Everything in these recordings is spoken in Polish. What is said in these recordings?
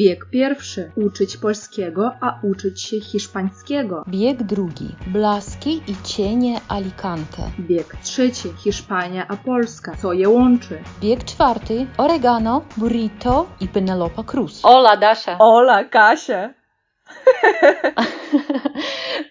Bieg pierwszy. Uczyć polskiego, a uczyć się hiszpańskiego. Bieg drugi. Blaski i cienie Alicante. Bieg trzeci. Hiszpania a Polska. Co je łączy? Bieg czwarty. Oregano, burrito i Penelopa Cruz. Ola, Dasza. Ola, Kasia.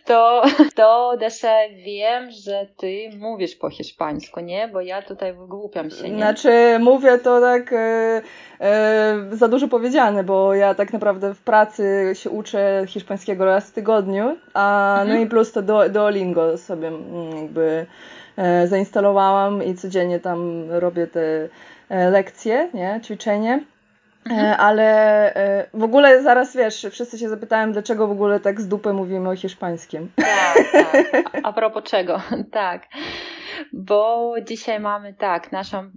to, to Dasza, wiem, że ty mówisz po hiszpańsku, nie? Bo ja tutaj wygłupiam się, nie? Znaczy, mówię to tak e, e, za dużo powiedziane, bo ja tak naprawdę w pracy się uczę hiszpańskiego raz w tygodniu, a no Mhm. i plus to do, Duolingo sobie mm, jakby e, zainstalowałam i codziennie tam robię te e, lekcje, nie, ćwiczenie. E, Ale e, w ogóle zaraz wiesz, wszyscy się zapytałem, dlaczego w ogóle tak z dupy mówimy o hiszpańskim. Tak, tak. A, propos czego? Tak. Bo dzisiaj mamy tak, naszą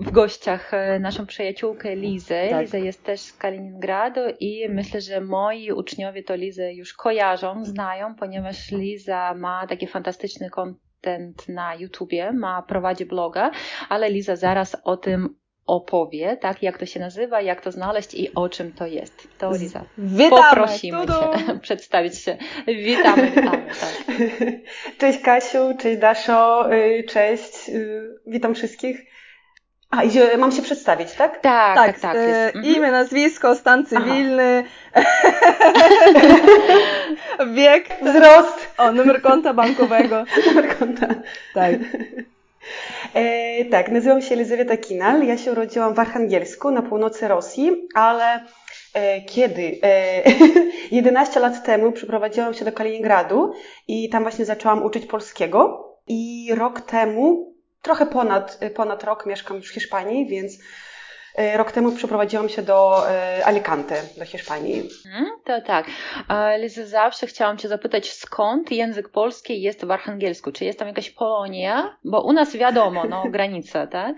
w gościach e, naszą przyjaciółkę Lizę. Tak. Liza jest też z Kaliningradu i myślę, że moi uczniowie to Lizę już kojarzą, znają, ponieważ Liza ma taki fantastyczny content na YouTubie, ma, prowadzi bloga, ale Liza zaraz o tym opowie, tak, jak to się nazywa, jak to znaleźć i o czym to jest. To Liza. Witamy! Poprosimy Tudu! Cię przedstawić się. Witamy, witamy. Tak. Cześć Kasiu, cześć Daszo, y, cześć, y, witam wszystkich. A, i że mam się przedstawić, tak? Tak, tak, Tak, tak. e, jest. Mhm. imię, nazwisko, stan cywilny, wiek, Wzrost, o, numer konta bankowego. numer konta. Tak. E, tak, nazywam się Elizaweta Kinal, ja się urodziłam w Archangelsku na północy Rosji, ale e, kiedy? E, 11 lat temu przeprowadziłam się do Kaliningradu i tam właśnie zaczęłam uczyć polskiego i rok temu, trochę ponad, ponad rok mieszkam już w Hiszpanii, więc rok temu przeprowadziłam się do e, Alicante, do Hiszpanii. Mhm, To tak. A, Liza, zawsze chciałam Cię zapytać, skąd język polski jest w Archangelsku? Czy jest tam jakaś Polonia? Bo u nas wiadomo, no, granica, tak?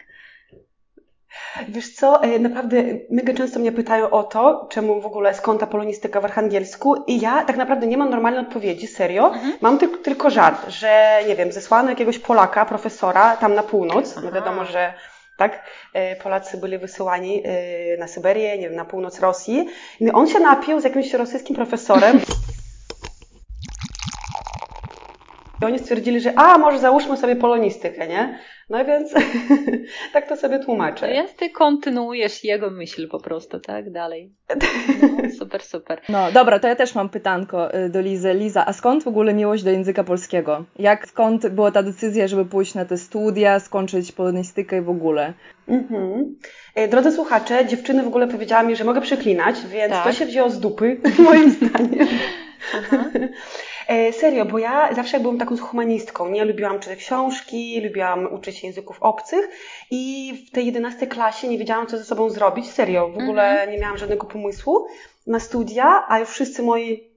Wiesz co, e, naprawdę mega często mnie pytają o to, czemu w ogóle skąd ta polonistyka w Archangelsku i ja tak naprawdę nie mam normalnej odpowiedzi, serio. Mhm. Mam ty- tylko żart, że nie wiem, zesłano jakiegoś Polaka, profesora tam na północ, no wiadomo, że tak, e, Polacy byli wysyłani e, na Syberię, nie wiem, na północ Rosji. I on się napił z jakimś rosyjskim profesorem. I oni stwierdzili, że a, może załóżmy sobie polonistykę, nie? No więc tak to sobie tłumaczę. Więc Ty kontynuujesz jego myśl po prostu, tak? Dalej. No, super, super. No dobra, to ja też mam pytanko y, do Lizy. Liza, a skąd w ogóle miłość do języka polskiego? Jak, skąd była ta decyzja, żeby pójść na te studia, skończyć polonistykę i w ogóle? Mhm. E, Drodzy słuchacze, dziewczyny w ogóle powiedziała mi, że mogę przeklinać, więc Tak. to się wzięło z dupy, moim zdaniem. Aha. E, serio, bo ja zawsze byłam taką humanistką, nie? Lubiłam czytać książki, lubiłam uczyć się języków obcych i w tej 11 klasie nie wiedziałam, co ze sobą zrobić. Serio, w ogóle Mhm. nie miałam żadnego pomysłu na studia, a już wszyscy moi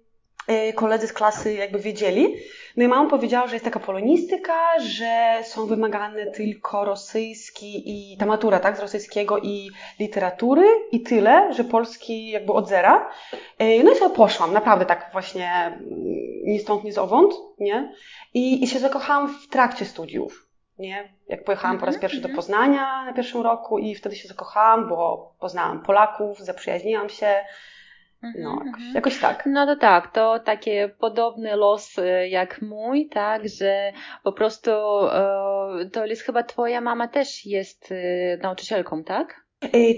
koledzy z klasy jakby wiedzieli. No i mama powiedziała, że jest taka polonistyka, że są wymagane tylko rosyjski i ta matura, tak, z rosyjskiego i literatury i tyle, że polski jakby od zera. E, No i sobie poszłam, naprawdę tak właśnie mm, ni stąd, ni zowąd, nie? I, i się zakochałam w trakcie studiów, nie? Jak pojechałam po raz Mhm, pierwszy do mhm. Poznania na pierwszym roku i wtedy się zakochałam, bo poznałam Polaków, zaprzyjaźniłam się, no Mhm, jakoś, mhm. jakoś tak. No to tak, to taki podobny los jak mój, tak, że po prostu e, to jest chyba twoja mama też jest e, nauczycielką, tak?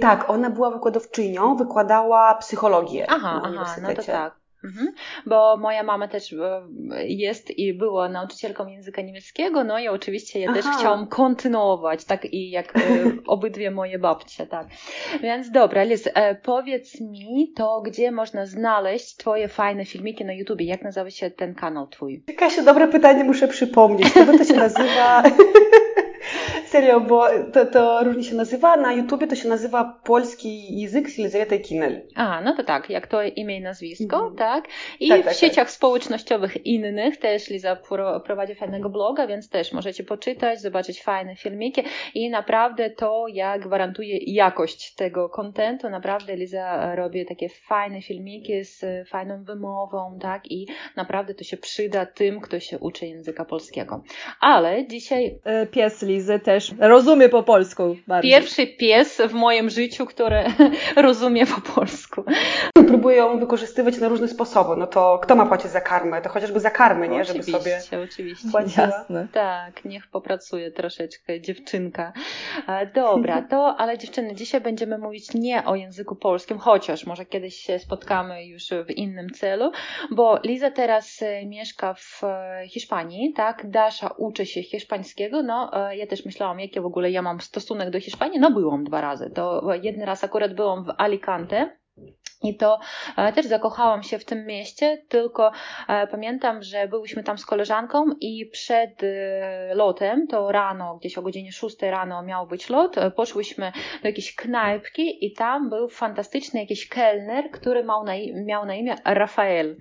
Tak, ona była wykładowczynią, wykładała psychologię Aha, na aha, no to tak. Mhm. Bo moja mama też e, jest i była nauczycielką języka niemieckiego, no i oczywiście ja też Aha. chciałam kontynuować, tak i jak e, obydwie moje babcie, tak. Więc dobra, Liz, e, powiedz mi to, gdzie można znaleźć twoje fajne filmiki na YouTubie, jak nazywa się ten kanał twój? Kasiu, dobre pytanie, muszę przypomnieć. Tego to się nazywa... Serio, bo to, to różnie się nazywa. Na YouTubie to się nazywa Polski Język z Elizawetą Kinel. A, no to tak, jak to imię i nazwisko, Mhm. tak? I Tak, w tak, sieciach społecznościowych innych też Liza pro, prowadzi fajnego bloga, więc też możecie poczytać, zobaczyć fajne filmiki i naprawdę to ja gwarantuję jakość tego kontentu. Naprawdę Liza robi takie fajne filmiki z fajną wymową, tak? I naprawdę to się przyda tym, kto się uczy języka polskiego. Ale dzisiaj E, Pies Lizy też też rozumie po polsku bardziej. Pierwszy pies w moim życiu, który rozumie po polsku. Próbuję ją wykorzystywać na różne sposoby. No to kto ma płacić za karmę? To chociażby za karmę, nie? Żeby sobie Oczywiście, oczywiście. płaciła. Jasne. Tak, niech popracuje troszeczkę dziewczynka. E, Dobra, to ale dziewczyny, dzisiaj będziemy mówić nie o języku polskim, chociaż może kiedyś się spotkamy już w innym celu, bo Liza teraz e, mieszka w e, Hiszpanii, tak? Dasza uczy się hiszpańskiego, no ja też myślałam, jaki w ogóle ja mam stosunek do Hiszpanii, no byłam dwa razy, to jeden raz akurat byłam w Alicante, i to e, też zakochałam się w tym mieście, tylko e, pamiętam, że byłyśmy tam z koleżanką i przed e, lotem, to rano, gdzieś o godzinie 6 rano miał być lot, poszłyśmy do jakiejś knajpki i tam był fantastyczny jakiś kelner, który miał na, miał na imię Rafael.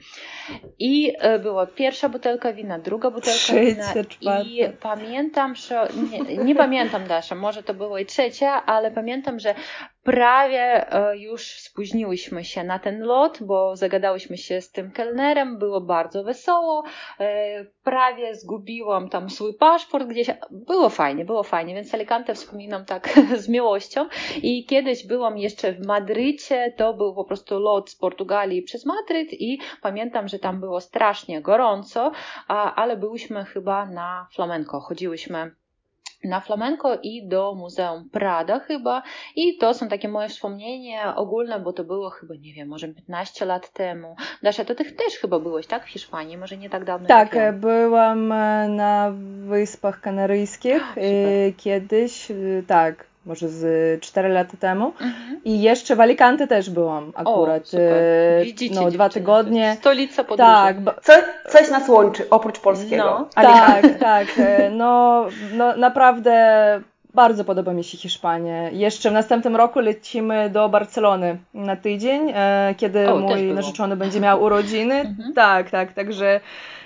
I była pierwsza butelka wina, druga butelka Trzecia, wina czwarta. i pamiętam, że nie, nie pamiętam Dasza, może to było i trzecia, ale pamiętam, że prawie już spóźniłyśmy się na ten lot, bo zagadałyśmy się z tym kelnerem, było bardzo wesoło, e, prawie zgubiłam tam swój paszport gdzieś, było fajnie, było fajnie, więc Alicante wspominam tak z miłością. I kiedyś byłam jeszcze w Madrycie, to był po prostu lot z Portugalii przez Madryt i pamiętam, że tam było strasznie gorąco, ale byłyśmy chyba na flamenco, chodziłyśmy na flamenco i do Muzeum Prada chyba i to są takie moje wspomnienia ogólne, bo to było chyba, nie wiem, może 15 lat temu. Dasza, to ty też chyba byłeś, tak? W Hiszpanii, może nie tak dawno Tak, ja. byłam e, na Wyspach Kanaryjskich e, kiedyś, e, tak, może z 4 lata temu. Mhm. I jeszcze w Alicante też byłam akurat. super. e, Widzicie, no, dwa tygodnie. Stolica podróży. Tak, Co, coś nas łączy oprócz polskiego. No. tak, tak. e, No, no naprawdę bardzo podoba mi się Hiszpania. Jeszcze w następnym roku lecimy do Barcelony na tydzień, e, kiedy O, mój narzeczony będzie miał urodziny. Mhm. Tak, tak, także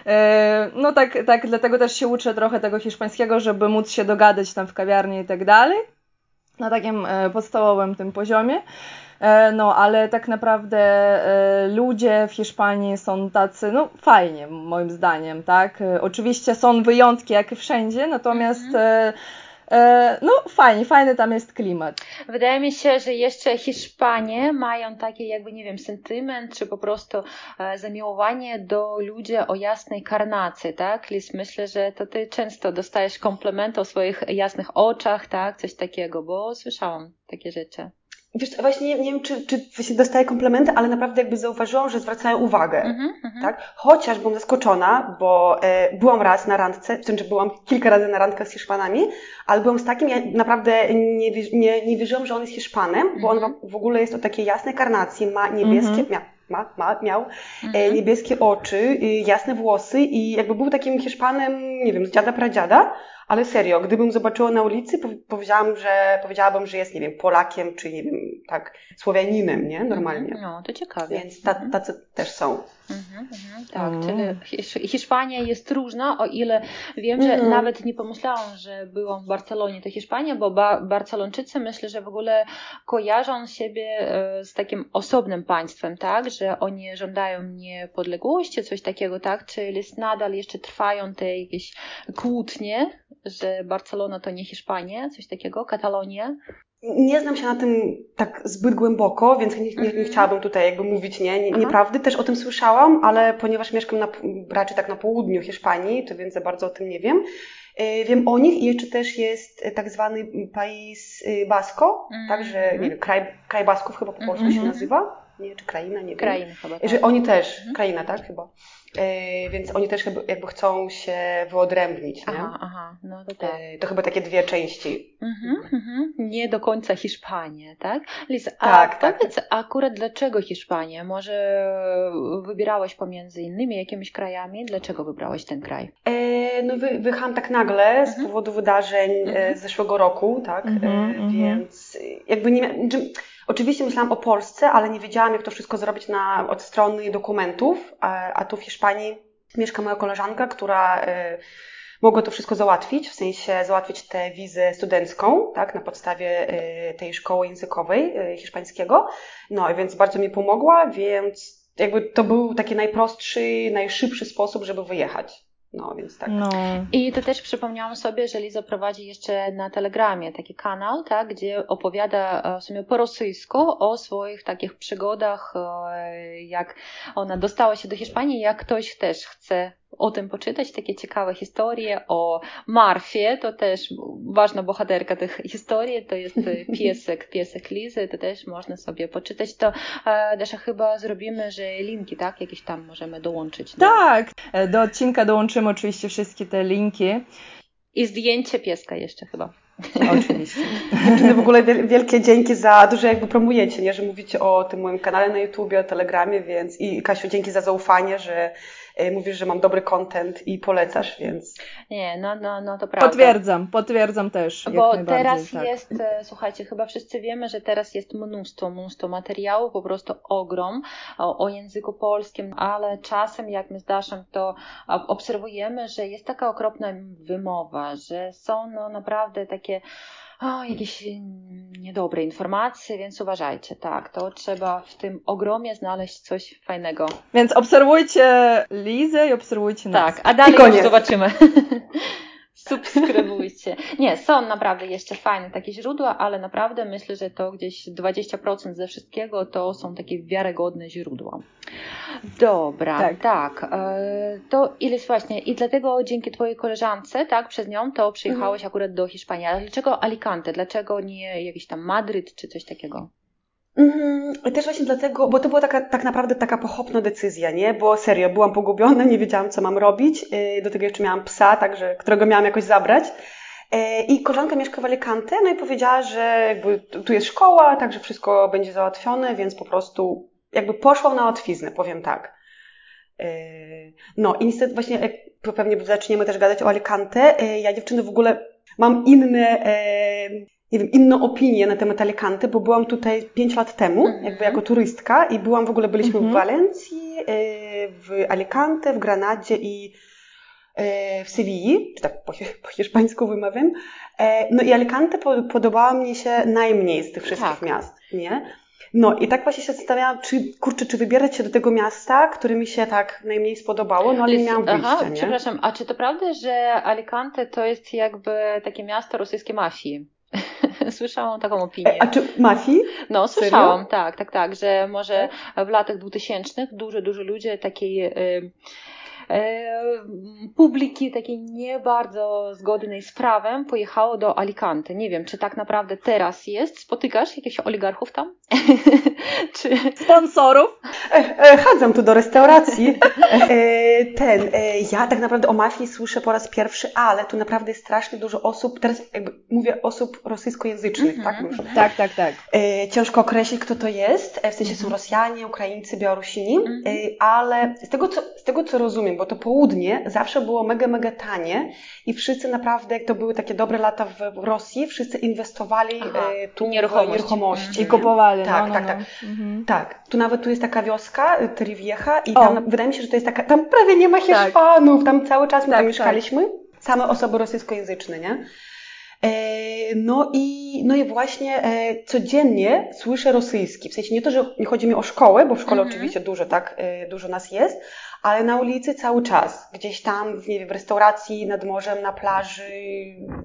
e, no tak, tak, dlatego też się uczę trochę tego hiszpańskiego, żeby móc się dogadać tam w kawiarni i tak dalej. Na takim e, podstawowym tym poziomie. E, No, ale tak naprawdę e, ludzie w Hiszpanii są tacy, no fajnie, moim zdaniem, tak? Oczywiście są wyjątki, jak i wszędzie, natomiast e, e, no fajnie, fajny tam jest klimat. Wydaje mi się, że jeszcze Hiszpanie mają taki jakby, nie wiem, sentyment, czy po prostu e, zamiłowanie do ludzi o jasnej karnacji, tak? Liz, myślę, że to ty często dostajesz komplementy o swoich jasnych oczach, tak? Coś takiego, bo słyszałam takie rzeczy. Wiesz, właśnie nie, nie wiem, czy, czy właśnie dostaję komplementy, ale naprawdę jakby zauważyłam, że zwracają uwagę. Mhm, mhm. Tak? Chociaż byłam zaskoczona, bo e, byłam raz na randce, znaczy byłam kilka razy na randkach z Hiszpanami, ale byłam z takim, ja naprawdę nie, nie, nie wierzyłam, że on jest Hiszpanem, bo on Mhm. w- ogóle jest o takiej jasnej karnacji, ma niebieskie, Mhm. mia, ma, ma, miał e, Mhm. niebieskie oczy, y, jasne włosy i jakby był takim Hiszpanem, nie wiem, z dziada pradziada, ale serio, gdybym zobaczyła na ulicy, pow- powiedziałam, że, powiedziałabym, że jest, nie wiem, Polakiem, czy nie wiem, tak, Słowianinem, nie? Normalnie. No, to ciekawie. Więc ta, tacy też są. Mhm, mhm, tak, Mm. czyli Hisz- Hiszpania jest różna, o ile wiem, że Mhm. nawet nie pomyślałam, że byłam w Barcelonie, to Hiszpania, bo ba- Barcelończycy myślę, że w ogóle kojarzą siebie e, z takim osobnym państwem, tak, że oni żądają niepodległości, coś takiego, tak, czyli nadal jeszcze trwają te jakieś kłótnie, że Barcelona to nie Hiszpania, coś takiego, Katalonia. Nie znam się na tym tak zbyt głęboko, więc nie, nie, nie Mhm. chciałabym tutaj jakby mówić nie, nie, nieprawdy. Też o tym słyszałam, ale ponieważ mieszkam na, raczej tak na południu Hiszpanii, to więc za bardzo o tym nie wiem. E, Wiem o nich i jeszcze też jest tak zwany Pais e, Basco, Mhm. także nie wiem, kraj, kraj Basków chyba po polsku się Mhm. nazywa, nie, czy kraina, nie wiem. Krainy chyba. tak. Że oni też, Mhm. kraina, tak chyba. E, Więc oni też chyba jakby chcą się wyodrębnić, nie? Aha, aha, no to tak. E, To chyba takie dwie części. Mhm, mhm. Nie do końca Hiszpania, tak? Liz, a Tak, tak. powiedz akurat dlaczego Hiszpania? Może wybrałaś pomiędzy innymi jakimiś krajami? Dlaczego wybrałaś ten kraj? E, no wy, wyjechałam tak nagle z Mhm. powodu wydarzeń e, Mhm. z zeszłego roku, tak? Mhm, e, więc e, jakby nie mia- czy- Oczywiście myślałam o Polsce, ale nie wiedziałam, jak to wszystko zrobić na, od strony dokumentów, a, a tu w Hiszpanii mieszka moja koleżanka, która e, mogła to wszystko załatwić, w sensie załatwić tę wizę studencką, tak, na podstawie e, tej szkoły językowej e, hiszpańskiego. No, więc bardzo mi pomogła, więc jakby to był taki najprostszy, najszybszy sposób, żeby wyjechać. No, więc tak. No. I to też przypomniałam sobie, że Liza prowadzi jeszcze na Telegramie taki kanał, tak, gdzie opowiada e, w sumie po rosyjsku o swoich takich przygodach, e, jak ona dostała się do Hiszpanii, jak ktoś też chce o tym poczytać, takie ciekawe historie o Marfie, to też ważna bohaterka tych historii, to jest piesek, piesek Lizy, to też można sobie poczytać. To e, Dasza chyba zrobimy, że linki, tak, jakieś tam możemy dołączyć. No. Tak, do odcinka dołączymy oczywiście wszystkie te linki. I zdjęcie pieska jeszcze chyba. Oczywiście. Dziewczyny, w ogóle wielkie dzięki za dużo jakby promujecie, nie? że mówicie o tym moim kanale na YouTubie, o Telegramie, więc i Kasiu, dzięki za zaufanie, że mówisz, że mam dobry content i polecasz, więc... Nie, no, no, no to prawda. Potwierdzam, potwierdzam też. Bo teraz tak. jest, e, słuchajcie, chyba wszyscy wiemy, że teraz jest mnóstwo, mnóstwo materiału, po prostu ogrom o, o języku polskim, ale czasem jak my z Daszem to obserwujemy, że jest taka okropna wymowa, że są no, naprawdę takie o, jakieś niedobre informacje, więc uważajcie, tak, to trzeba w tym ogromie znaleźć coś fajnego. Więc obserwujcie Lizę i obserwujcie nas. Tak, a dalej już zobaczymy. subskrybujcie. Nie, są naprawdę jeszcze fajne takie źródła, ale naprawdę myślę, że to gdzieś 20% ze wszystkiego to są takie wiarygodne źródła. Dobra, tak. tak. E, to Ilis właśnie i dlatego dzięki Twojej koleżance, tak, przez nią to przyjechałeś mhm. akurat do Hiszpanii. Ale dlaczego Alicante? Dlaczego nie jakiś tam Madryt czy coś takiego? Mhm. Też właśnie dlatego, bo to była taka, tak naprawdę taka pochopna decyzja, nie? Bo serio, byłam pogubiona, nie wiedziałam, co mam robić. Y, do tego jeszcze miałam psa, także, którego miałam jakoś zabrać. Y, I koleżanka mieszka w Alicante, no i powiedziała, że jakby tu jest szkoła, także wszystko będzie załatwione, więc po prostu jakby poszłam na łatwiznę, powiem tak. Y, no i niestety właśnie, jak pewnie zaczniemy też gadać o Alicante, ja dziewczyny w ogóle mam inne nie wiem, inną opinię na temat Alicante, bo byłam tutaj 5 lat temu, mm -hmm. jakby jako turystka i byłam w ogóle, byliśmy mm -hmm. w mhm. Walencji, e, w Alicante, w Granadzie i e, w Sewilli, czy tak po, po hiszpańsku wymawiam. E, no i Alicante podobała mi się najmniej z tych wszystkich tak. miast, nie? No i tak właśnie się zastanawiałam, czy, kurczę, czy wybierać się do tego miasta, które mi się tak najmniej spodobało, no ale nie miałam wyjścia, Aha, nie? przepraszam, a czy to prawda, że Alicante to jest jakby takie miasto rosyjskiej mafii? Słyszałam taką opinię. A czy mafii? No, słyszałam, Serio? tak, tak, tak, że może tak? w latach 2000 dużo, dużo ludzi takiej. Y, publiki takiej nie bardzo zgodnej z prawem pojechało do Alicante. Nie wiem, czy tak naprawdę teraz jest. Spotykasz jakichś oligarchów tam? czy... Sponsorów? E, e, chadzam tu do restauracji. E, ten, ja tak naprawdę o mafii słyszę po raz pierwszy, ale tu naprawdę jest strasznie dużo osób, teraz jakby mówię osób rosyjskojęzycznych, mm -hmm. tak? Muszę. Tak, tak, tak. E, ciężko określić, kto to jest. W sensie -hmm. są mhm. Rosjanie, Ukraińcy, Białorusini, -hmm. ale z tego, co, z tego, co rozumiem, bo to południe zawsze było mega, mega tanie i wszyscy naprawdę, jak to były takie dobre lata w Rosji, wszyscy inwestowali Aha, tu nieruchomości. w nieruchomości. I kupowali. Tak, no, tak, no, tak. Mhm. Tak. Tu nawet tu jest taka wioska, e, Trivieja i tam o. wydaje mi się, że to jest taka, tam prawie nie ma tak. Hiszpanów, tam cały czas my tak, tam mieszkaliśmy. Tak. Same osoby rosyjskojęzyczne, nie? E, no i, no i właśnie e, codziennie słyszę rosyjski. W sensie nie to, że nie chodzi mi o szkołę, bo w szkole mhm. oczywiście dużo, tak, e, dużo nas jest, ale na ulicy cały czas. Gdzieś tam, nie wiem, w restauracji, nad morzem, na plaży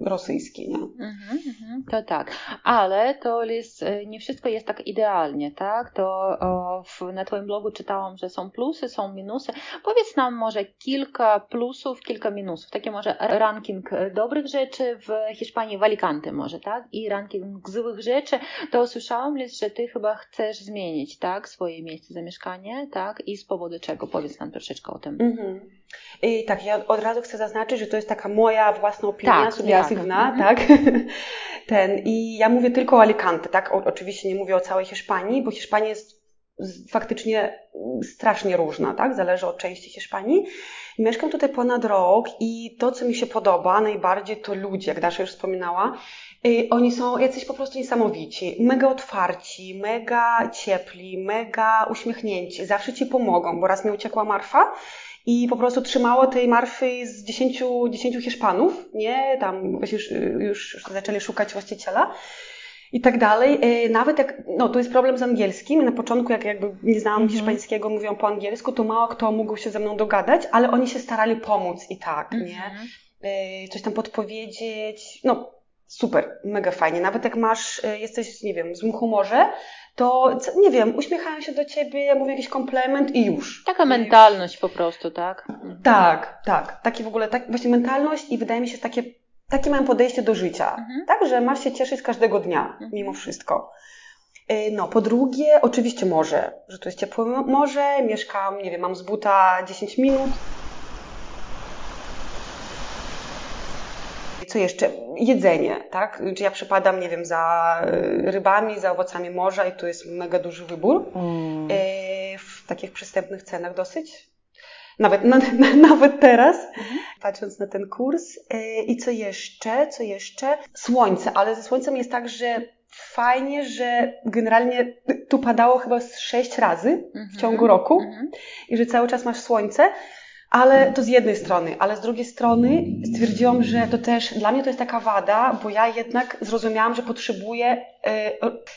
rosyjskiej, nie? Mhm, mhm, to tak. Ale to jest, nie wszystko jest tak idealnie, tak? To w, na Twoim blogu czytałam, że są plusy, są minusy. Powiedz nam może kilka plusów, kilka minusów. Taki może ranking dobrych rzeczy w Hiszpanii w Alicante może, tak? I ranking złych rzeczy, to słyszałam, Liz, że ty chyba chcesz zmienić, tak? Swoje miejsce zamieszkania, tak? I z powodu czego? Powiedz nam troszeczkę o tym. Mhm. I tak, ja od razu chcę zaznaczyć, że to jest taka moja własna opinia, tak, subiektywna, tak? tak? Ten, I ja mówię tylko o Alicante, tak? O, oczywiście nie mówię o całej Hiszpanii, bo Hiszpania jest faktycznie strasznie różna, tak? Zależy od części Hiszpanii. Mieszkam tutaj ponad rok i to, co mi się podoba najbardziej, to ludzie, jak Dasza już wspominała. Y, oni są jacyś po prostu niesamowici, mega otwarci, mega ciepli, mega uśmiechnięci, zawsze ci pomogą, bo raz mi uciekła Marfa i po prostu trzymało tej Marfy z dziesięciu, dziesięciu Hiszpanów, nie? Tam już, już zaczęli szukać właściciela. I tak dalej. E, nawet jak, no to jest problem z angielskim. Na początku, jak jakby nie znałam -hmm. hiszpańskiego, mówiłam po angielsku, to mało kto mógł się ze mną dogadać, ale oni się starali pomóc i tak, nie? Mhm. E, coś tam podpowiedzieć. No, super, mega fajnie. Nawet jak masz, e, jesteś, nie wiem, w złym humorze, to nie wiem, uśmiechają się do ciebie, mówią jakiś komplement i już. Taka mentalność po prostu, tak? Mhm. Tak, tak. Takie w ogóle, tak, właśnie mentalność i wydaje mi się takie, takie mam podejście do życia. Mhm. Tak, że masz się cieszyć każdego dnia, mhm. mimo wszystko. E, no, po drugie, oczywiście morze, że to jest ciepłe morze, mieszkam, nie wiem, mam z buta 10 minut, Co jeszcze? Jedzenie, tak? Czy ja przepadam, nie wiem, za e, rybami, za owocami morza i tu jest mega duży wybór. Mm. E, w takich przystępnych cenach dosyć. Nawet, na, na, nawet teraz, mhm. patrząc na ten kurs. E, I co jeszcze? Co jeszcze? Słońce, ale ze słońcem jest tak, że fajnie, że generalnie tu padało chyba sześć razy w mhm. ciągu roku mhm. i że cały czas masz słońce. Ale to z jednej strony, ale z drugiej strony stwierdziłam, że to też dla mnie to jest taka wada, bo ja jednak zrozumiałam, że potrzebuję, e,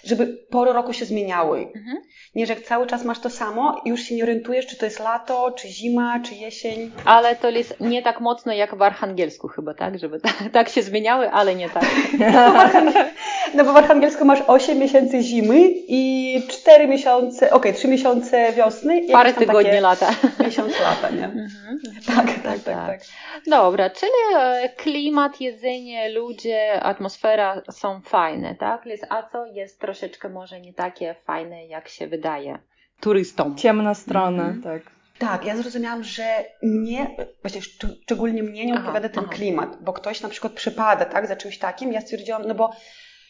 żeby pory roku się zmieniały. Mhm. Nie, że cały czas masz to samo i już się nie orientujesz, czy to jest lato, czy zima, czy jesień. Ale to jest nie tak mocno jak w archangelsku chyba, tak? Żeby tak, tak się zmieniały, ale nie tak. No bo w archangelsku masz 8 miesięcy zimy i 4 miesiące, okej, okay, 3 miesiące wiosny. I Parę tygodni lata. Miesiąc lata, nie? Mhm. Tak, tak, tak, tak, tak. Dobra, czyli e, klimat, jedzenie, ludzie, atmosfera są fajne, tak? A co jest troszeczkę może nie takie fajne, jak się wydaje turystom? Ciemna strona, mhm. tak. Tak, ja zrozumiałam, że mnie, właśnie szczególnie mnie nie odpowiada ten aha. klimat, bo ktoś na przykład przypada, tak, za czymś takim. Ja stwierdziłam, no bo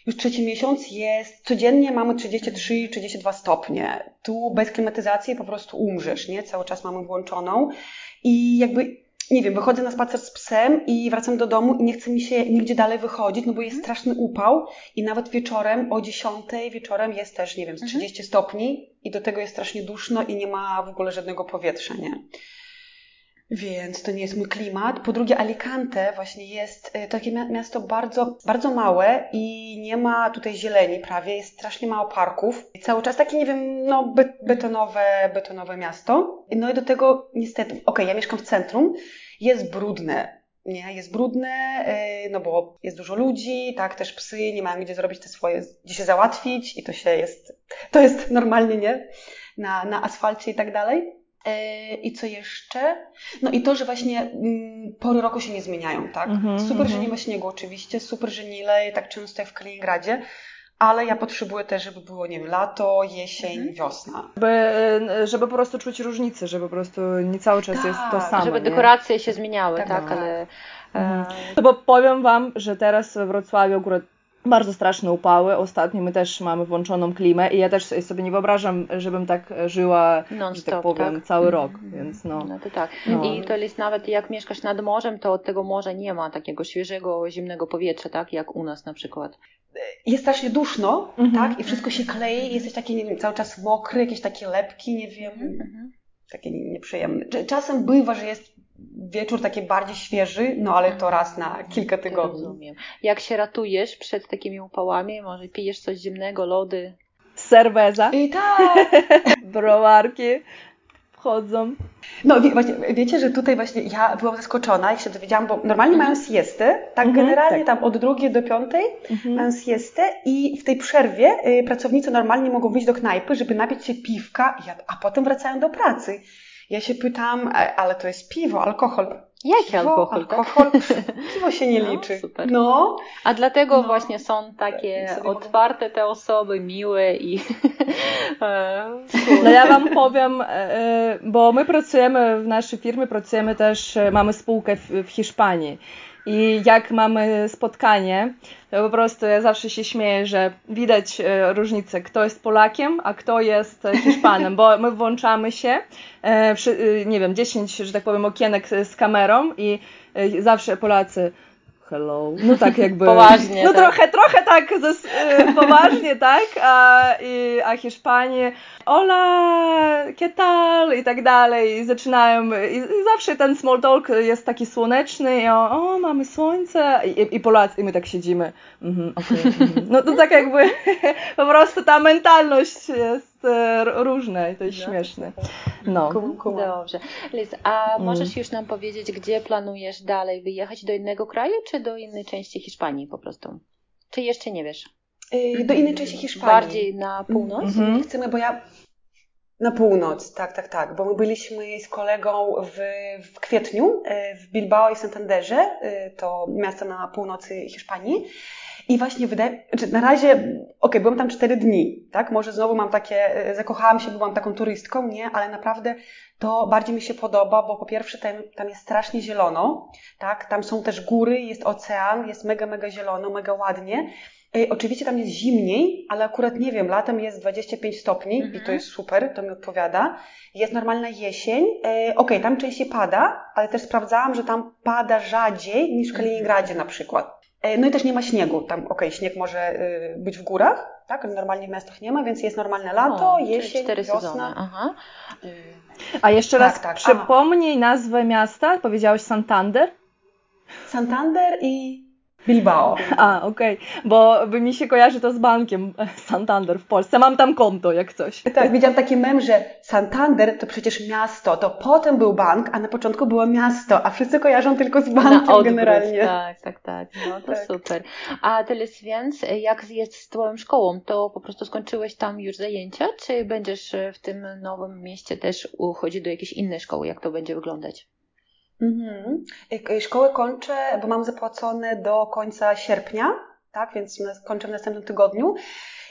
już trzeci miesiąc jest, codziennie mamy 33-32 stopnie. Tu bez klimatyzacji po prostu umrzesz, nie? Cały czas mamy włączoną. I jakby, nie wiem, wychodzę na spacer z psem i wracam do domu i nie chce mi się nigdzie dalej wychodzić, no bo jest mhm. straszny upał i nawet wieczorem o 10 wieczorem jest też, nie wiem, z 30 mhm. stopni i do tego jest strasznie duszno i nie ma w ogóle żadnego powietrza, nie? Więc to nie jest mój klimat. Po drugie, Alicante właśnie jest y, takie miasto bardzo, bardzo małe i nie ma tutaj zieleni prawie, jest strasznie mało parków. Cały czas takie, nie wiem, no betonowe, betonowe miasto. No i do tego niestety, okej, okay, ja mieszkam w centrum, jest brudne, nie, jest brudne, y, no bo jest dużo ludzi, tak, też psy nie mają gdzie zrobić te swoje, gdzie się załatwić i to się jest, to jest normalnie, nie, na, na asfalcie i tak dalej. E, I co jeszcze? No i to, że właśnie mm, pory roku się nie zmieniają, tak? Mm-hmm, super, mm-hmm. że nie ma śniegu oczywiście, super, że nie leje tak często jak w Kaliningradzie, ale ja potrzebuję też, żeby było, nie wiem, lato, jesień, mhm. wiosna. Żeby, e, żeby po prostu czuć różnicę, że po prostu nie cały czas tak, jest to tak, samo. Żeby dekoracje się zmieniały, tak, tak, tak. ale... Mhm. E... Bo powiem Wam, że teraz we Wrocławiu akurat bardzo straszne upały. Ostatnio my też mamy włączoną klimę i ja też sobie nie wyobrażam, żebym tak żyła, że tak powiem, tak? cały rok, mm. więc no. No to tak. No. I to jest nawet jak mieszkasz nad morzem, to od tego morza nie ma takiego świeżego, zimnego powietrza, tak, jak u nas na przykład. Jest strasznie duszno, mm -hmm. tak, i wszystko się klei, jesteś taki, nie wiem, cały czas mokry, jakieś takie lepki, nie wiem, mm -hmm. Takie nieprzyjemne. Czasem bywa, że jest wieczór taki bardziej świeży, no ale to raz na kilka tygodni. Rozumiem. Jak się ratujesz przed takimi upałami? Może pijesz coś zimnego, lody? Cerveza. I tak! Browarki wchodzą. No wie, właśnie, wiecie, że tutaj właśnie ja byłam zaskoczona, jak się dowiedziałam, bo normalnie mają siestę, tak mhm, generalnie tak. tam od drugiej do piątej mhm. mają siestę i w tej przerwie y, pracownicy normalnie mogą wyjść do knajpy, żeby napić się piwka, a potem wracają do pracy. Ja się pytam, e, ale to jest piwo, alkohol. Jaki piwo, alkohol? Tak? Alkohol, piwo się nie no, liczy. Super. No. A dlatego no. właśnie są takie otwarte te osoby, miłe i... E, no ja Wam powiem, e, bo my pracujemy w naszej firmie, pracujemy też, mamy spółkę w Hiszpanii. I jak mamy spotkanie, to po prostu ja zawsze się śmieję, że widać e, różnicę, kto jest Polakiem, a kto jest Hiszpanem, bo my włączamy się, e, nie wiem, 10, że tak powiem, okienek z kamerą i e, zawsze Polacy hello. No tak jakby. Poważnie, No tak. trochę, trochę tak e, poważnie, tak? A, i, a Hiszpanie hola, ¿qué tal? I tak dalej. I zaczynają, i, i zawsze ten small talk jest taki słoneczny i o, o mamy słońce. I, i Polacy, i my tak siedzimy. Mhm, okej, mhm. No to tak jakby po prostu ta mentalność jest e, różna i to jest śmieszne. No. Kum, kumam. Dobrze. Liz, a Mm. możesz już nam powiedzieć, gdzie planujesz dalej wyjechać? Do innego kraju, czy do innej części Hiszpanii po prostu? Czy jeszcze nie wiesz? Do innej części Hiszpanii. Bardziej na północ? Mhm. Chcemy, bo ja na północ, tak, tak, tak, bo my byliśmy z kolegą w, w kwietniu e, w Bilbao i Santanderze, e, to miasto na północy Hiszpanii. I właśnie wydaje, znaczy na razie, okej, byłam tam cztery dni, tak, może znowu mam takie, e, zakochałam się, byłam taką turystką, nie, ale naprawdę to bardziej mi się podoba, bo po pierwsze tam, tam jest strasznie zielono, tak, tam są też góry, jest ocean, jest mega, mega zielono, mega ładnie. E, Oczywiście tam jest zimniej, ale akurat nie wiem, latem jest 25 stopni i Mhm. to jest super, to mi odpowiada. Jest normalna jesień. E, Okej, tam częściej pada, ale też sprawdzałam, że tam pada rzadziej niż w Kaliningradzie na przykład. E, No i też nie ma śniegu. Tam, okej, śnieg może e, być w górach, tak? Normalnie w miastach nie ma, więc jest normalne lato, O, jesień, cztery wiosna. sezony. Aha. A jeszcze Tak, raz tak. przypomnij nazwę miasta. Powiedziałeś Santander? Santander i Bilbao. A, okej, bo by mi się kojarzy to z bankiem Santander w Polsce. Mam tam konto, jak coś. Tak, widziałam taki mem, że Santander to przecież miasto, to potem był bank, a na początku było miasto, a wszyscy kojarzą tylko z bankiem Na odwrót. generalnie. Tak, tak, tak. No to Tak. super. A teraz więc, jak jest z Twoją szkołą? To po prostu skończyłeś tam już zajęcia, czy będziesz w tym nowym mieście też uchodzić do jakiejś innej szkoły? Jak to będzie wyglądać? Mhm. Szkołę kończę, bo mam zapłacone do końca sierpnia, tak, więc kończę w następnym tygodniu.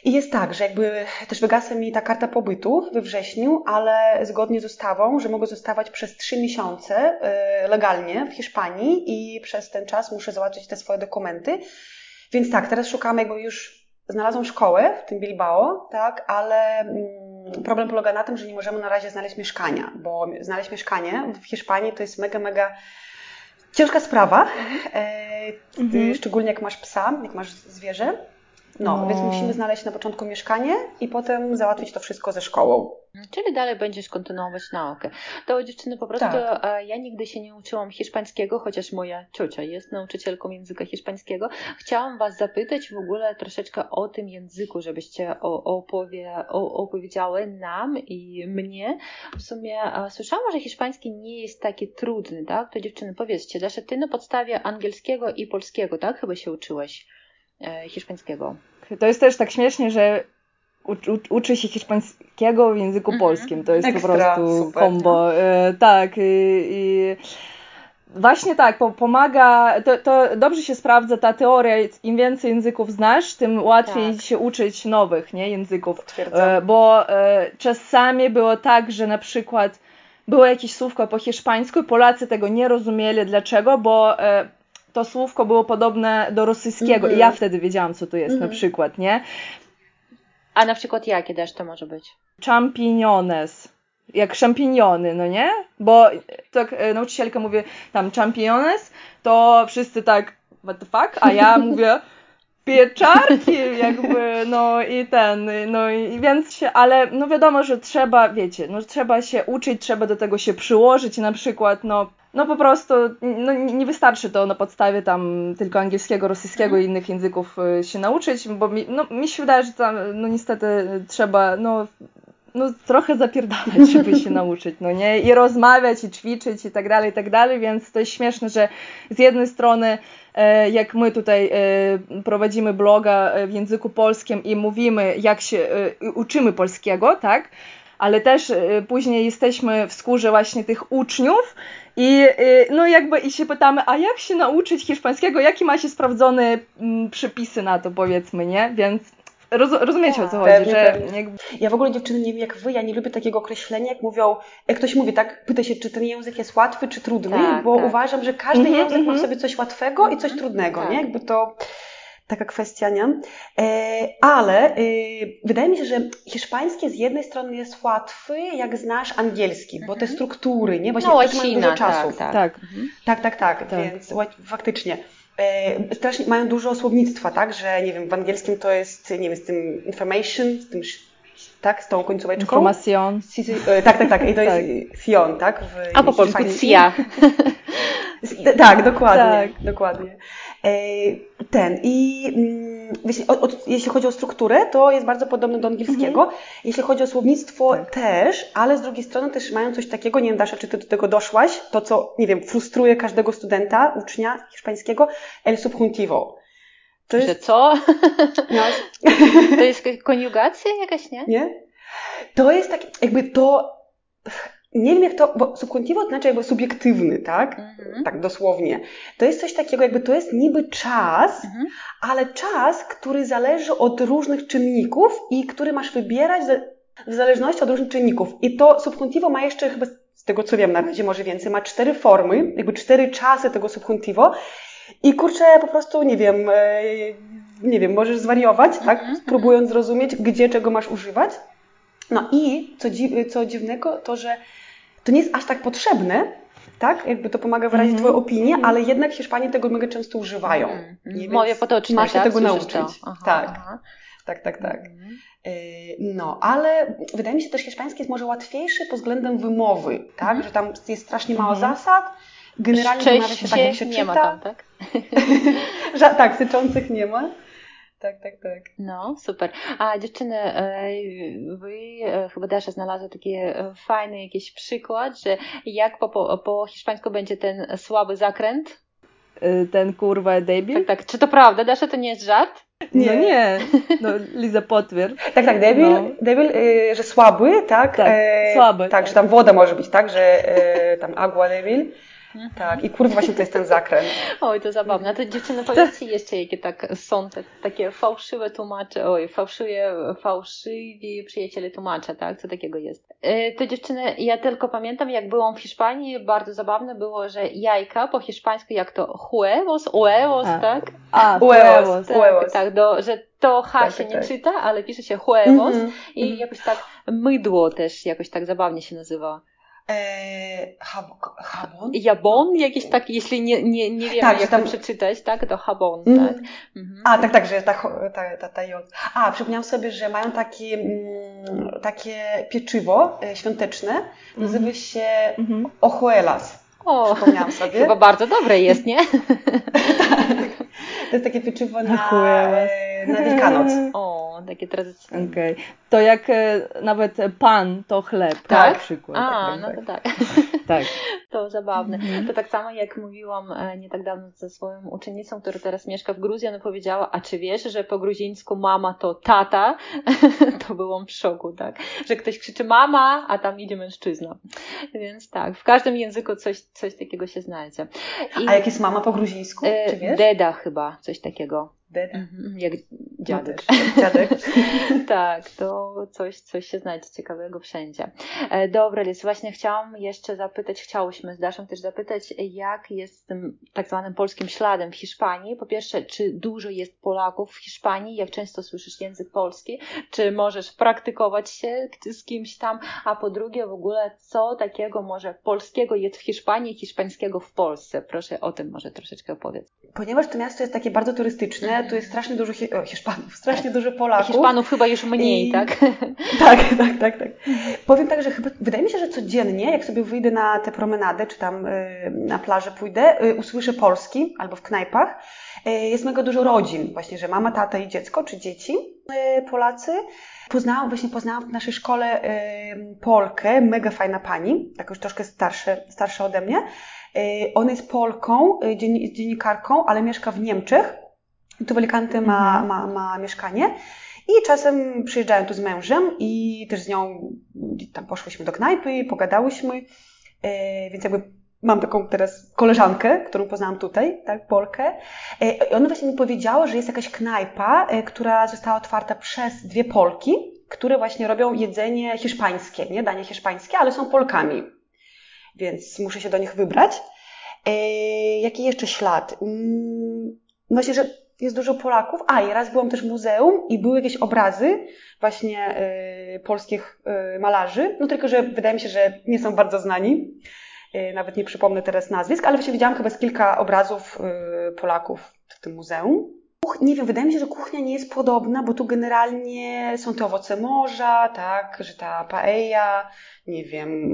I jest tak, że jakby też wygasa mi ta karta pobytu we wrześniu, ale zgodnie z ustawą, że mogę zostawać przez trzy miesiące y, legalnie w Hiszpanii i przez ten czas muszę załatwić te swoje dokumenty. Więc tak, teraz szukamy, jakby już znalazłam szkołę w tym Bilbao, tak, ale mm, problem polega na tym, że nie możemy na razie znaleźć mieszkania, bo znaleźć mieszkanie w Hiszpanii to jest mega, mega ciężka sprawa, e, Mhm. szczególnie jak masz psa, jak masz zwierzę. No, No. więc musimy znaleźć na początku mieszkanie i potem załatwić to wszystko ze szkołą. Czyli dalej będziesz kontynuować naukę. To dziewczyny po prostu, Tak. ja nigdy się nie uczyłam hiszpańskiego, chociaż moja ciocia jest nauczycielką języka hiszpańskiego. Chciałam Was zapytać w ogóle troszeczkę o tym języku, żebyście opowie, opowiedziały nam i mnie. W sumie słyszałam, że hiszpański nie jest taki trudny, tak? To dziewczyny, powiedzcie, Dasza, Ty na podstawie angielskiego i polskiego, tak? Chyba się uczyłeś e, hiszpańskiego. To jest też tak śmiesznie, że u, u, uczy się hiszpańskiego w języku Mhm. polskim. To jest Ekstra, po prostu super. combo. E, tak, i, i właśnie tak, po, pomaga, to, to dobrze się sprawdza ta teoria, im więcej języków znasz, tym łatwiej Tak. się uczyć nowych nie, języków. Potwierdzam. E, bo e, czasami było tak, że na przykład było jakieś słówko po hiszpańsku i Polacy tego nie rozumieli. Dlaczego? Bo e, to słówko było podobne do rosyjskiego i Mhm. ja wtedy wiedziałam, co to jest Mhm. na przykład, nie? A na przykład jakie też to może być? Champiniones. Jak szampiniony, no nie? Bo tak e, nauczycielka mówi tam championes, to wszyscy tak what the fuck, a ja mówię pieczarki jakby, no i ten, no i więc się, ale no wiadomo, że trzeba, wiecie, no trzeba się uczyć, trzeba do tego się przyłożyć, na przykład, no no po prostu no, nie wystarczy to na podstawie tam tylko angielskiego, rosyjskiego i innych języków y, się nauczyć, bo mi, no, mi się wydaje, że tam no niestety trzeba no, no trochę zapierdalać, żeby się nauczyć, no nie? I rozmawiać, i ćwiczyć, i tak dalej, i tak dalej, więc to jest śmieszne, że z jednej strony jak my tutaj e, prowadzimy bloga e, w języku polskim i mówimy, jak się e, uczymy polskiego, tak? Ale też e, później jesteśmy w skórze właśnie tych uczniów i e, no jakby i się pytamy, a jak się nauczyć hiszpańskiego, jakie macie sprawdzone mm, przepisy na to, powiedzmy, nie? Więc roz, rozumiecie o co chodzi, Pewnie, że pewnie. jakby Ja w ogóle dziewczyny nie wiem jak wy, ja nie lubię takiego określenia, jak mówią, jak ktoś mówi, tak, pyta się, czy ten język jest łatwy, czy trudny, Tak, bo tak. uważam, że każdy Mhm, język ma w mhm. sobie coś łatwego i coś trudnego, tak. nie? Jakby to taka kwestia, nie? E, ale e, wydaje mi się, że hiszpański z jednej strony jest łatwy, jak znasz angielski, bo te struktury, nie? Właśnie No też mają łacina, dużo czasów. tak, tak. tak. Mhm. Tak, tak, tak, Tak. więc faktycznie. E, strasznie mają dużo słownictwa, tak, że nie wiem, w angielskim to jest, nie wiem, z tym information, z tym, tak, z tą końcóweczką. Information. E, tak, tak, tak, i to jest sion, tak? W, A po polsku cia. tak, dokładnie, tak. dokładnie. E, ten i jeśli, o, o, jeśli chodzi o strukturę, to jest bardzo podobne do angielskiego. Mhm. Jeśli chodzi o słownictwo tak. też, ale z drugiej strony też mają coś takiego, nie wiem Dasza, czy ty do tego doszłaś, to co, nie wiem, frustruje każdego studenta, ucznia hiszpańskiego, el subjuntivo. To jest... Że co? No. to jest koniugacja jakaś, nie? Nie? To jest tak, jakby to nie wiem jak to, bo subjuntivo to znaczy jakby subiektywny, tak? Mhm. Tak dosłownie. To jest coś takiego, jakby to jest niby czas, mhm. ale czas, który zależy od różnych czynników i który masz wybierać w zależności od różnych czynników. I to subjuntivo ma jeszcze chyba, z tego co wiem na razie, może więcej, ma cztery formy, jakby cztery czasy tego subjuntivo i kurczę, po prostu, nie wiem, e, nie wiem, możesz zwariować, tak? Mhm. Próbując zrozumieć, gdzie czego masz używać. No i co, dziw, co dziwnego, to że to nie jest aż tak potrzebne, tak? Jakby to pomaga wyrazić mm -hmm. Twoją opinię, mm -hmm. ale jednak Hiszpanie tego mega często używają. Mm -hmm. Moje potoczne, Masz się tak? tego nauczyć. Aha, tak. Aha. Tak, tak, tak. E, no, ale wydaje mi się też hiszpański jest może łatwiejszy pod względem wymowy, tak? Mhm. Że tam jest strasznie mało mhm. zasad. Generalnie wymawia się tak, jak się nie czyta. ma tam, tak? tak, syczących nie ma. Tak, tak, tak. No, super. A dziewczyny, e, wy e, chyba Dasza znalazła taki e, fajny jakiś przykład, że jak po, po, po hiszpańsku będzie ten słaby zakręt? Ten kurwa debil? Tak, tak. Czy to prawda, Dasza, to nie jest żart? Nie, no nie. No, Liza potwierdź. Tak, tak, debil, no. debil że słaby, tak? Tak, słaby. Tak, tak, że tam woda może być, tak? Że tam agua debil. Mhm. Tak, i kurwa właśnie to jest ten zakręt. Oj, to zabawne. A to dziewczyny, powiedzcie jeszcze, jakie tak są te, takie fałszywe tłumacze, oj, fałszuje, fałszywi przyjaciele tłumacze, tak? Co takiego jest? E, to dziewczyny, ja tylko pamiętam, jak byłam w Hiszpanii, bardzo zabawne było, że jajka po hiszpańsku jak to huevos, huevos, a. tak? A, huevos, tak, huevos. Tak, do, że to H tak, się tak, nie tak. czyta, ale pisze się huevos mm -hmm. i mm -hmm. jakoś tak mydło też jakoś tak zabawnie się nazywa. Eee, habon? Jabon, jakiś taki, jeśli nie, nie, nie wiem tak, jak tam przeczytać, tak? To habon, mm. tak? Mhm. A, tak, tak, że ta, ta, ta, ta jod. A, przypomniałam sobie, że mają takie, mm, takie pieczywo e, świąteczne, mm. nazywa się mm. ojuelas. O, przypomniałam sobie. Chyba bardzo dobre jest, nie? tak. To jest takie pieczywo na, e, na Wielkanoc. O, takie tradycyjne. Okay. To jak e, nawet pan to chleb, tak? tak? Na przykład. A, tak, no to tak. tak. To zabawne. Mm-hmm. To tak samo jak mówiłam e, nie tak dawno ze swoją uczennicą, która teraz mieszka w Gruzji, ona powiedziała, a czy wiesz, że po gruzińsku mama to tata? to byłam w szoku, tak? Że ktoś krzyczy mama, a tam idzie mężczyzna. Więc tak, w każdym języku coś, coś takiego się znajdzie. I, a jak jest mama po gruzińsku? Czy wiesz? Deda chyba, coś takiego. Deda? Mhm, jak dziadek. Dziadek. tak, to coś, coś się znajdzie ciekawego wszędzie. E, dobra, Liz, właśnie chciałam jeszcze zapytać, chciałyśmy z Daszą też zapytać, jak jest z tym tak zwanym polskim śladem w Hiszpanii. Po pierwsze, czy dużo jest Polaków w Hiszpanii? Jak często słyszysz język polski? Czy możesz praktykować się z kimś tam? A po drugie, w ogóle, co takiego może polskiego jest w Hiszpanii, hiszpańskiego w Polsce? Proszę o tym może troszeczkę opowiedz. Ponieważ to miasto jest takie bardzo turystyczne, tu jest strasznie dużo Hi- Hiszpanów, strasznie dużo Polaków. Hiszpanów chyba już mniej, I... tak? tak, tak, tak, tak. Powiem tak, że chyba, wydaje mi się, że codziennie, jak sobie wyjdę na tę promenadę, czy tam y, na plażę pójdę, y, usłyszę polski albo w knajpach. Y, jest mega dużo rodzin, właśnie, że mama, tata i dziecko, czy dzieci Polacy. Poznałam, właśnie poznałam w naszej szkole Polkę, mega fajna pani, tak już troszkę starsze, starsza ode mnie. Ona jest Polką, dziennikarką, ale mieszka w Niemczech tu w Alicante ma, mhm. ma, ma mieszkanie i czasem przyjeżdżają tu z mężem i też z nią tam poszłyśmy do knajpy, pogadałyśmy, e, więc jakby mam taką teraz koleżankę, którą poznałam tutaj, tak, Polkę. I ona właśnie mi powiedziała, że jest jakaś knajpa, e, która została otwarta przez dwie Polki, które właśnie robią jedzenie hiszpańskie, nie, danie hiszpańskie, ale są Polkami. Więc muszę się do nich wybrać. E, jaki jeszcze ślad? Mm, właśnie, że jest dużo Polaków. A, i raz byłam też w muzeum i były jakieś obrazy właśnie y, polskich y, malarzy, no tylko, że wydaje mi się, że nie są bardzo znani. nawet nie przypomnę teraz nazwisk, ale właśnie widziałam chyba z kilka obrazów Polaków w tym muzeum nie wiem, wydaje mi się, że kuchnia nie jest podobna, bo tu generalnie są te owoce morza, tak, że ta paella, nie wiem,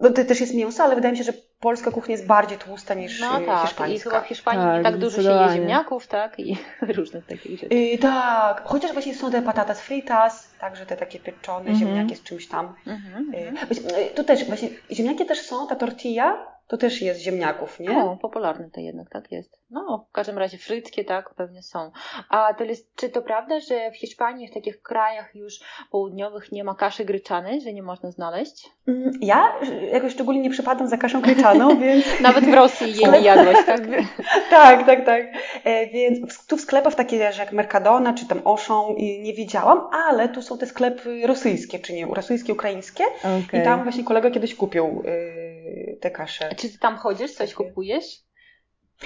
no to też jest mięso, ale wydaje mi się, że polska kuchnia jest bardziej tłusta niż no, tak. hiszpańska. i chyba w Hiszpanii tak, nie tak dużo się je ziemniaków, tak, i różnych takich rzeczy. Yy, tak, chociaż właśnie są te patatas fritas, także te takie pieczone mm -hmm. ziemniaki z czymś tam. Mm -hmm. to też, właśnie ziemniaki też są, ta tortilla, to też jest ziemniaków, nie? O, popularne to jednak, tak jest. No, w każdym razie frytkie, tak, pewnie są. A to jest, czy to prawda, że w Hiszpanii, w takich krajach już południowych nie ma kaszy gryczanej, że nie można znaleźć? Mm, ja jakoś szczególnie nie przypadam za kaszą gryczaną, więc... Nawet w Rosji jej nie jadłaś, tak? tak, tak, tak. E, więc tu w sklepach takie jak Mercadona, czy tam Auchan nie widziałam, ale tu są te sklepy rosyjskie, czy nie, rosyjskie, ukraińskie okay. i tam właśnie kolega kiedyś kupił y, te kasze. Czy ty tam chodzisz, coś kupujesz?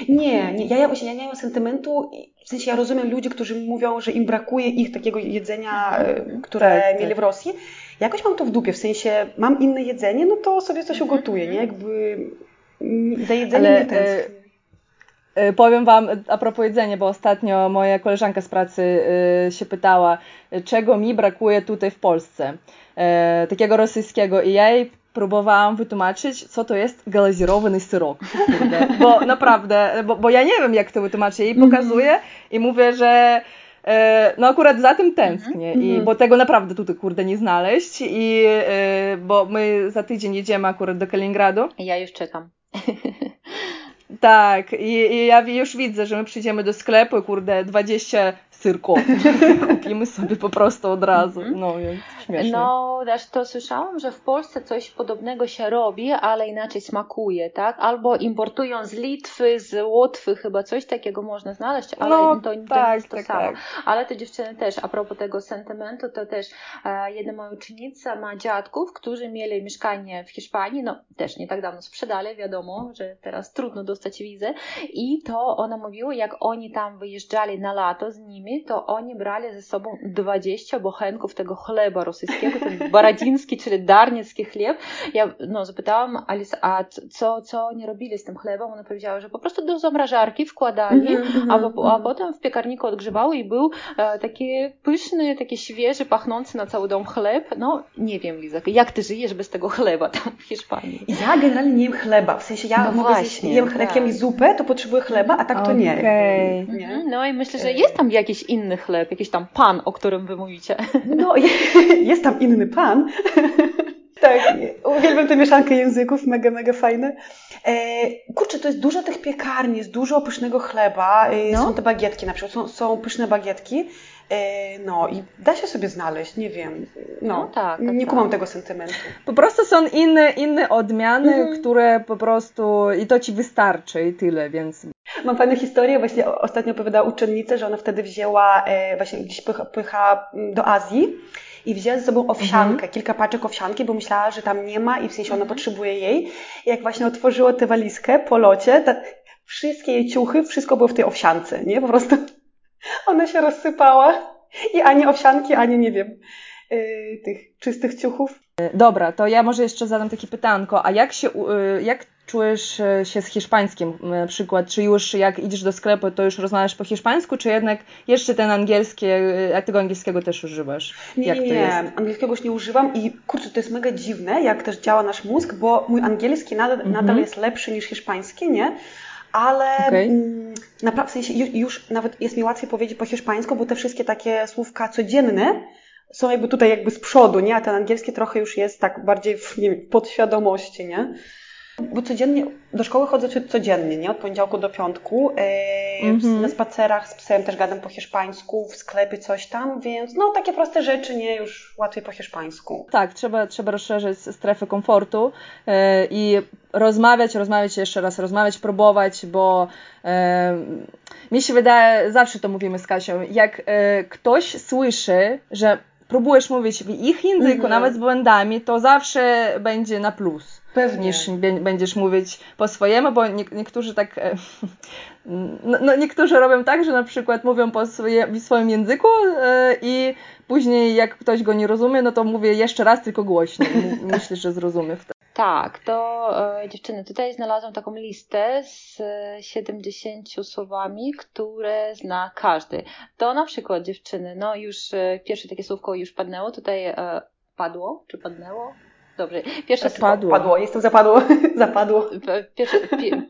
Nie, nie ja, właśnie, ja nie mam sentymentu, w sensie ja rozumiem ludzi, którzy mówią, że im brakuje ich takiego jedzenia, mhm. które tak, mieli tak. w Rosji. Jakoś mam to w dupie, w sensie mam inne jedzenie, no to sobie coś mhm. ugotuję, nie? Jakby za jedzenie Ale, nie tęsknię. E, powiem Wam a propos jedzenia, bo ostatnio moja koleżanka z pracy e, się pytała, czego mi brakuje tutaj w Polsce, e, takiego rosyjskiego i ja jej próbowałam wytłumaczyć, co to jest glazirowany syrok. Kurde. Bo naprawdę, bo, bo ja nie wiem, jak to wytłumaczyć. Jej mhm. pokazuję i mówię, że e, no akurat za tym tęsknię, i, mhm. bo tego naprawdę tutaj, kurde, nie znaleźć. I, e, bo my za tydzień jedziemy akurat do Kaliningradu. Ja już czekam. Tak, i, i, ja już widzę, że my przyjdziemy do sklepu i kurde, 20 cyrko. Kupimy sobie po prostu od razu. Mhm. No więc śmiesznie. No, też to słyszałam, że w Polsce coś podobnego się robi, ale inaczej smakuje, tak? Albo importują z Litwy, z Łotwy, chyba coś takiego można znaleźć, ale no, to, to tak, nie jest to tak, samo. Tak. Ale te dziewczyny też, a propos tego sentymentu, to też e, jedna moja uczennica ma dziadków, którzy mieli mieszkanie w Hiszpanii, no też nie tak dawno sprzedali, wiadomo, że teraz trudno dostać wizę i to ona mówiła, jak oni tam wyjeżdżali na lato z nimi, to oni brali ze sobą 20 bochenków tego chleba rosyjskiego, ten baradziński, czyli darniecki chleb. Ja no, zapytałam Alice, a co, co oni robili z tym chlebem? Ona powiedziała, że po prostu do zamrażarki wkładali, mm -hmm, a, a, potem w piekarniku odgrzewały i był e, taki pyszny, taki świeży, pachnący na cały dom chleb. No, nie wiem, Liza, jak ty żyjesz bez tego chleba tam w Hiszpanii? Ja generalnie nie jem chleba, w sensie ja no właśnie, jem, tak. jak jem zupę, to potrzebuję chleba, a tak to okay. nie. nie. Mhm, no i myślę, że jest tam jakiś inny chleb, jakiś tam pan, o którym wy mówicie. No, jest tam inny pan. tak, uwielbiam tę mieszankę języków, mega, mega fajne. E, kurczę, to jest dużo tych piekarni, jest dużo pysznego chleba, e, no. są te bagietki na przykład, są, są pyszne bagietki. E, no i da się sobie znaleźć, nie wiem. No, no tak, tak, nie kumam tak. tego sentymentu. Po prostu są inne, inne odmiany, mhm. które po prostu i to ci wystarczy i tyle, więc. Mam fajną historię, właśnie ostatnio opowiadała uczennica, że ona wtedy wzięła, właśnie gdzieś pycha, do Azji i wzięła ze sobą owsiankę, mhm. kilka paczek owsianki, bo myślała, że tam nie ma i w sensie ona mhm. potrzebuje jej. I jak właśnie otworzyła tę walizkę po locie, wszystkie jej ciuchy, wszystko było w tej owsiance, nie? Po prostu ona się rozsypała i ani owsianki, ani nie wiem, yy, tych czystych ciuchów. Dobra, to ja może jeszcze zadam takie pytanko, a jak się, yy, jak czujesz y, się z hiszpańskim na przykład? Czy już jak idziesz do sklepu, to już rozmawiasz po hiszpańsku, czy jednak jeszcze ten angielski, y, a tego angielskiego też używasz? Nie, nie, nie. angielskiego już nie używam i kurczę, to jest mega dziwne, jak też działa nasz mózg, bo mój angielski nadal, mhm. nadal jest lepszy niż hiszpański, nie? ale okay. Mm, naprawdę w sensie już nawet jest mi łatwiej powiedzieć po hiszpańsku, bo te wszystkie takie słówka codzienne są jakby tutaj jakby z przodu, nie? A ten angielski trochę już jest tak bardziej w, nie wiem, w podświadomości, nie? Bo codziennie, do szkoły chodzę codziennie, nie? Od poniedziałku do piątku. Yy, mm-hmm. Na spacerach z psem też gadam po hiszpańsku, w sklepie coś tam, więc no takie proste rzeczy, nie? Już łatwiej po hiszpańsku. Tak, trzeba, trzeba rozszerzyć strefę komfortu yy, i rozmawiać, rozmawiać jeszcze raz, rozmawiać, próbować, bo yy, mi się wydaje, zawsze to mówimy z Kasią, jak ktoś słyszy, że próbujesz mówić w ich języku, mm-hmm. nawet z błędami, to zawsze będzie na plus. Pewnie. niż będziesz mówić po swojemu, bo nie, niektórzy tak, e, no, no, niektórzy robią tak, że na przykład mówią po swoje, w swoim języku e, i później jak ktoś go nie rozumie, no to mówię jeszcze raz, tylko głośniej. Myślę, że zrozumie wtedy. Tak, to e, dziewczyny, tutaj znalazłam taką listę z 70 słowami, które zna każdy. To na przykład dziewczyny, no już e, pierwsze takie słówko już padnęło, tutaj e, padło, czy padnęło? Dobrze, pierwsze Padło. Padło, jestem zapadło. zapadło. Pierwsze, pie,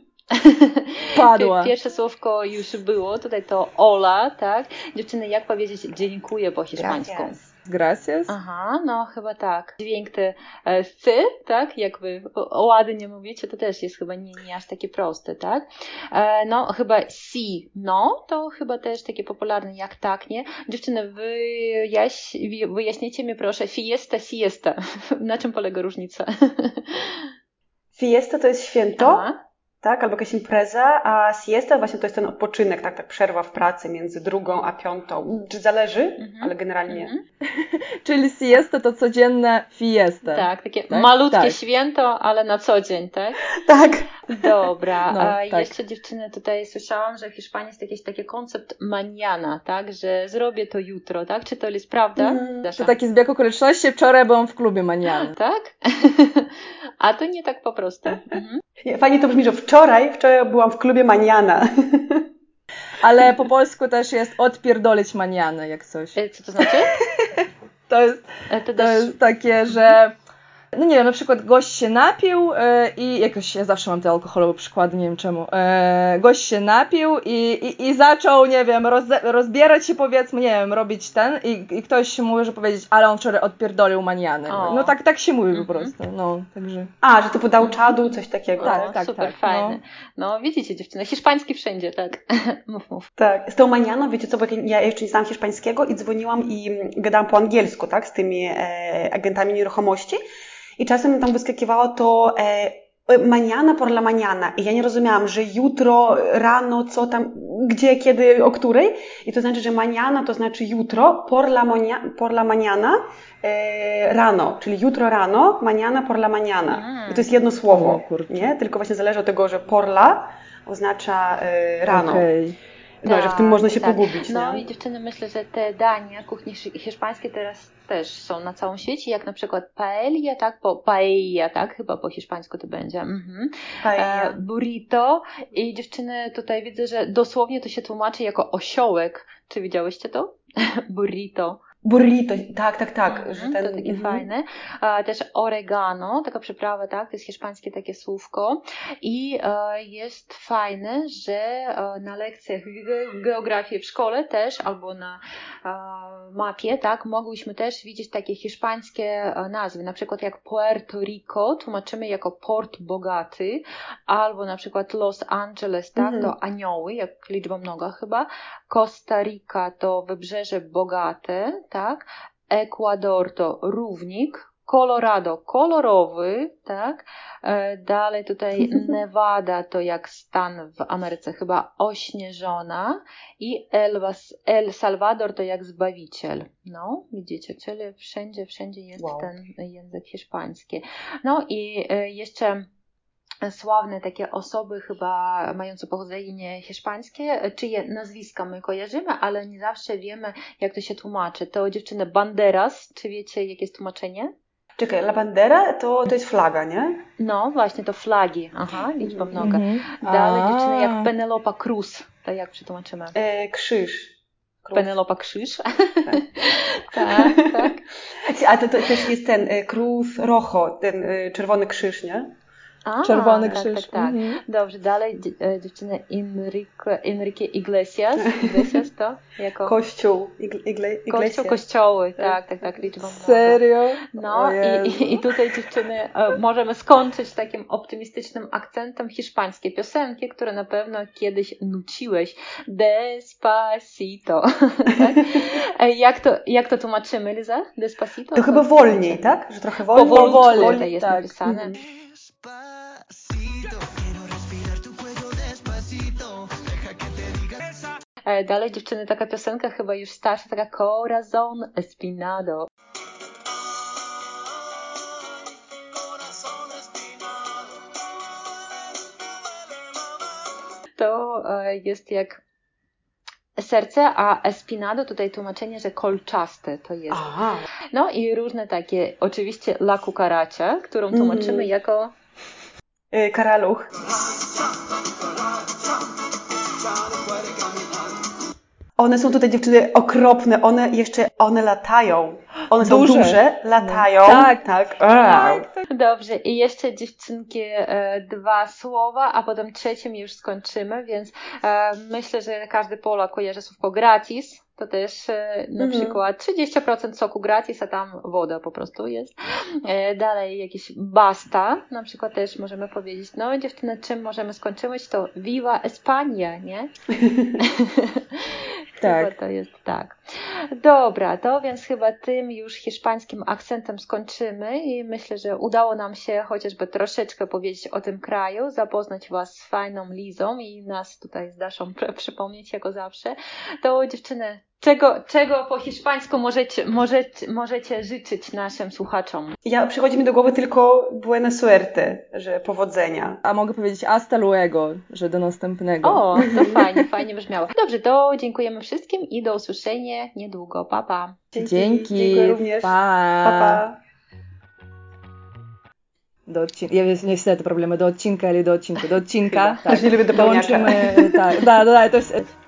Padła. Pierwsze słówko już było, tutaj to Ola, tak? Dziewczyny, jak powiedzieć dziękuję po hiszpańsku? Gracias. Gracias. Aha, no chyba tak. Dźwięk te e, sy, tak? Jak wy o- ładnie mówicie, to też jest chyba nie, nie aż takie proste, tak? E, no chyba si, no, to chyba też takie popularne jak tak, nie? Dziewczyny, wyjaś, wyjaśnijcie mi proszę, fiesta, siesta. Na czym polega różnica? Fiesta to jest święto, Aha. Tak, albo jakaś impreza, a siesta właśnie to jest ten odpoczynek, tak, tak, przerwa w pracy między drugą a piątą. Czy zależy, Mhm. ale generalnie. Mhm. Czyli siesta to codzienne fiesta. Tak, takie Tak? malutkie Tak. święto, ale na co dzień, tak? Tak. Dobra, No, a tak. jeszcze dziewczyny tutaj słyszałam, że w Hiszpanii jest jakiś taki koncept maniana, tak, że zrobię to jutro, tak? Czy to jest prawda? Mm? To taki zbieg okoliczności. Wczoraj byłam w klubie maniany. Tak? A to nie tak po prostu. Mhm. Nie, Fajnie to brzmi, że wczoraj, wczoraj byłam w klubie Maniana. Ale po polsku też jest odpierdolić manianę, jak coś. E, Co to znaczy? To jest, To to jest takie, że no nie wiem, na przykład gość się napił e, i jakoś, ja zawsze mam te alkoholowe przykłady, nie wiem czemu, e, gość się napił i, i, i zaczął, nie wiem, roze, rozbierać się powiedzmy, nie wiem, robić ten i, i ktoś może powiedzieć, ale on wczoraj odpierdolił maniany. O. No tak, tak się mówi Mhm. po prostu, no, także. A, że typu dał czadu, coś takiego. Tak, o, tak, super tak, fajne. No. widzicie dziewczyny, hiszpański wszędzie, tak. mów, mów. Tak, z tą manianą, wiecie co, bo ja jeszcze nie znałam hiszpańskiego i dzwoniłam i gadałam po angielsku, tak, z tymi e, agentami nieruchomości i czasem tam wyskakiwało to e, maniana por la maniana i ja nie rozumiałam, że jutro, rano, co tam, gdzie, kiedy, o której i to znaczy, że maniana to znaczy jutro, por la, monia, por la maniana e, rano, czyli jutro rano, maniana por la maniana Mm. i to jest jedno słowo, O nie? Tylko właśnie zależy od tego, że por la oznacza e, rano. Okej. No, że w tym można się tak. pogubić. No nie? i dziewczyny, myślę, że te dania kuchni szy- hiszpańskie teraz też są na całym świecie, jak na przykład paella, tak, po paella, tak, chyba po hiszpańsku to będzie. Mhm. E, Paella. burrito i dziewczyny tutaj widzę, że dosłownie to się tłumaczy jako osiołek. Czy widziałyście to? burrito. Burrito, tak, tak, tak. Mhm, że ten, to takie mhm. fajne. A, też oregano, taka przyprawa, tak, to jest hiszpańskie takie słówko. I e, jest fajne, że e, na lekcjach ge- geografii w szkole też, albo na e, mapie, tak, mogłyśmy też widzieć takie hiszpańskie e, nazwy, na przykład jak Puerto Rico tłumaczymy jako port bogaty, albo na przykład Los Angeles, tak, Mhm. to anioły, jak liczba mnoga chyba, Costa Rica to wybrzeże bogate, tak? Ekwador to równik, Colorado kolorowy, tak? E, Dalej tutaj Nevada to jak stan w Ameryce chyba ośnieżona i El, El Salvador to jak zbawiciel. No, widzicie, czyli wszędzie, wszędzie jest Wow. ten język hiszpański. No i e, jeszcze sławne takie osoby chyba mające pochodzenie hiszpańskie, czyje nazwiska my kojarzymy, ale nie zawsze wiemy, jak to się tłumaczy. To dziewczyny Banderas, czy wiecie, jakie jest tłumaczenie? Czekaj, la bandera to, to jest flaga, nie? No, właśnie, to flagi. Aha, liczba mnoga. Mhm. Dalej A. dziewczyny jak Penelopa Cruz, to jak przetłumaczymy? E, krzyż. Krów. Penelopa Krzyż. tak, tak. A to, to też jest ten e, Cruz Rojo, ten e, czerwony krzyż, nie? A, Czerwony tak, krzyż. Tak, tak. Mhm. Dobrze, dalej e, dziewczyny Enrique, Enrique Iglesias. Iglesias to jako... Kościół, igle, Kościół, kościoły, tak, tak, tak, liczba. Serio? No i, i, i tutaj dziewczyny e, możemy skończyć takim optymistycznym akcentem hiszpańskie piosenki, które na pewno kiedyś nuciłeś. Despacito. tak? E, jak, to, jak to tłumaczymy, Liza? Despacito? To chyba wolniej, tak? Że trochę wolniej. Powolutku Powoli, tutaj jest tak. napisane. Mhm. Dalej dziewczyny, taka piosenka chyba już starsza, taka Corazon Espinado. To e, jest jak serce, a espinado tutaj tłumaczenie, że kolczaste to jest. Aha. No i różne takie, oczywiście la cucaracha, którą tłumaczymy Mhm. jako Y, Karaluch. One są tutaj dziewczyny okropne, one jeszcze, one latają. One są Duże. duże, latają. Tak. tak. Tak, tak. Dobrze, i jeszcze dziewczynki e, dwa słowa, a potem trzecim już skończymy, więc e, myślę, że każdy Polak kojarzy słówko gratis. To też e, na Mhm. przykład 30% soku gratis, a tam woda po prostu jest. E, dalej jakieś basta, na przykład też możemy powiedzieć, no dziewczyny, czym możemy skończyć, to Viva España, nie? Tak. Chyba to jest tak. Dobra, to więc chyba tym już hiszpańskim akcentem skończymy i myślę, że udało nam się chociażby troszeczkę powiedzieć o tym kraju, zapoznać Was z fajną Lizą i nas tutaj z Daszą pr- przypomnieć jako zawsze. To dziewczyny, czego, czego po hiszpańsku możecie, możecie, możecie życzyć naszym słuchaczom? Ja przychodzi mi do głowy tylko buena suerte, że powodzenia. A mogę powiedzieć hasta luego, że do następnego. O, to fajnie, fajnie brzmiało. Dobrze, to dziękujemy wszystkim i do usłyszenia niedługo. Pa, pa. Dzięki. Dziękuję również. Pa. Pa, pa. Do odcinka. Ja niestety problemy do odcinka, ale do odcinka. Do odcinka. tak. Też nie lubię dopełniacza. Dołączymy. Tak, da, da, to jest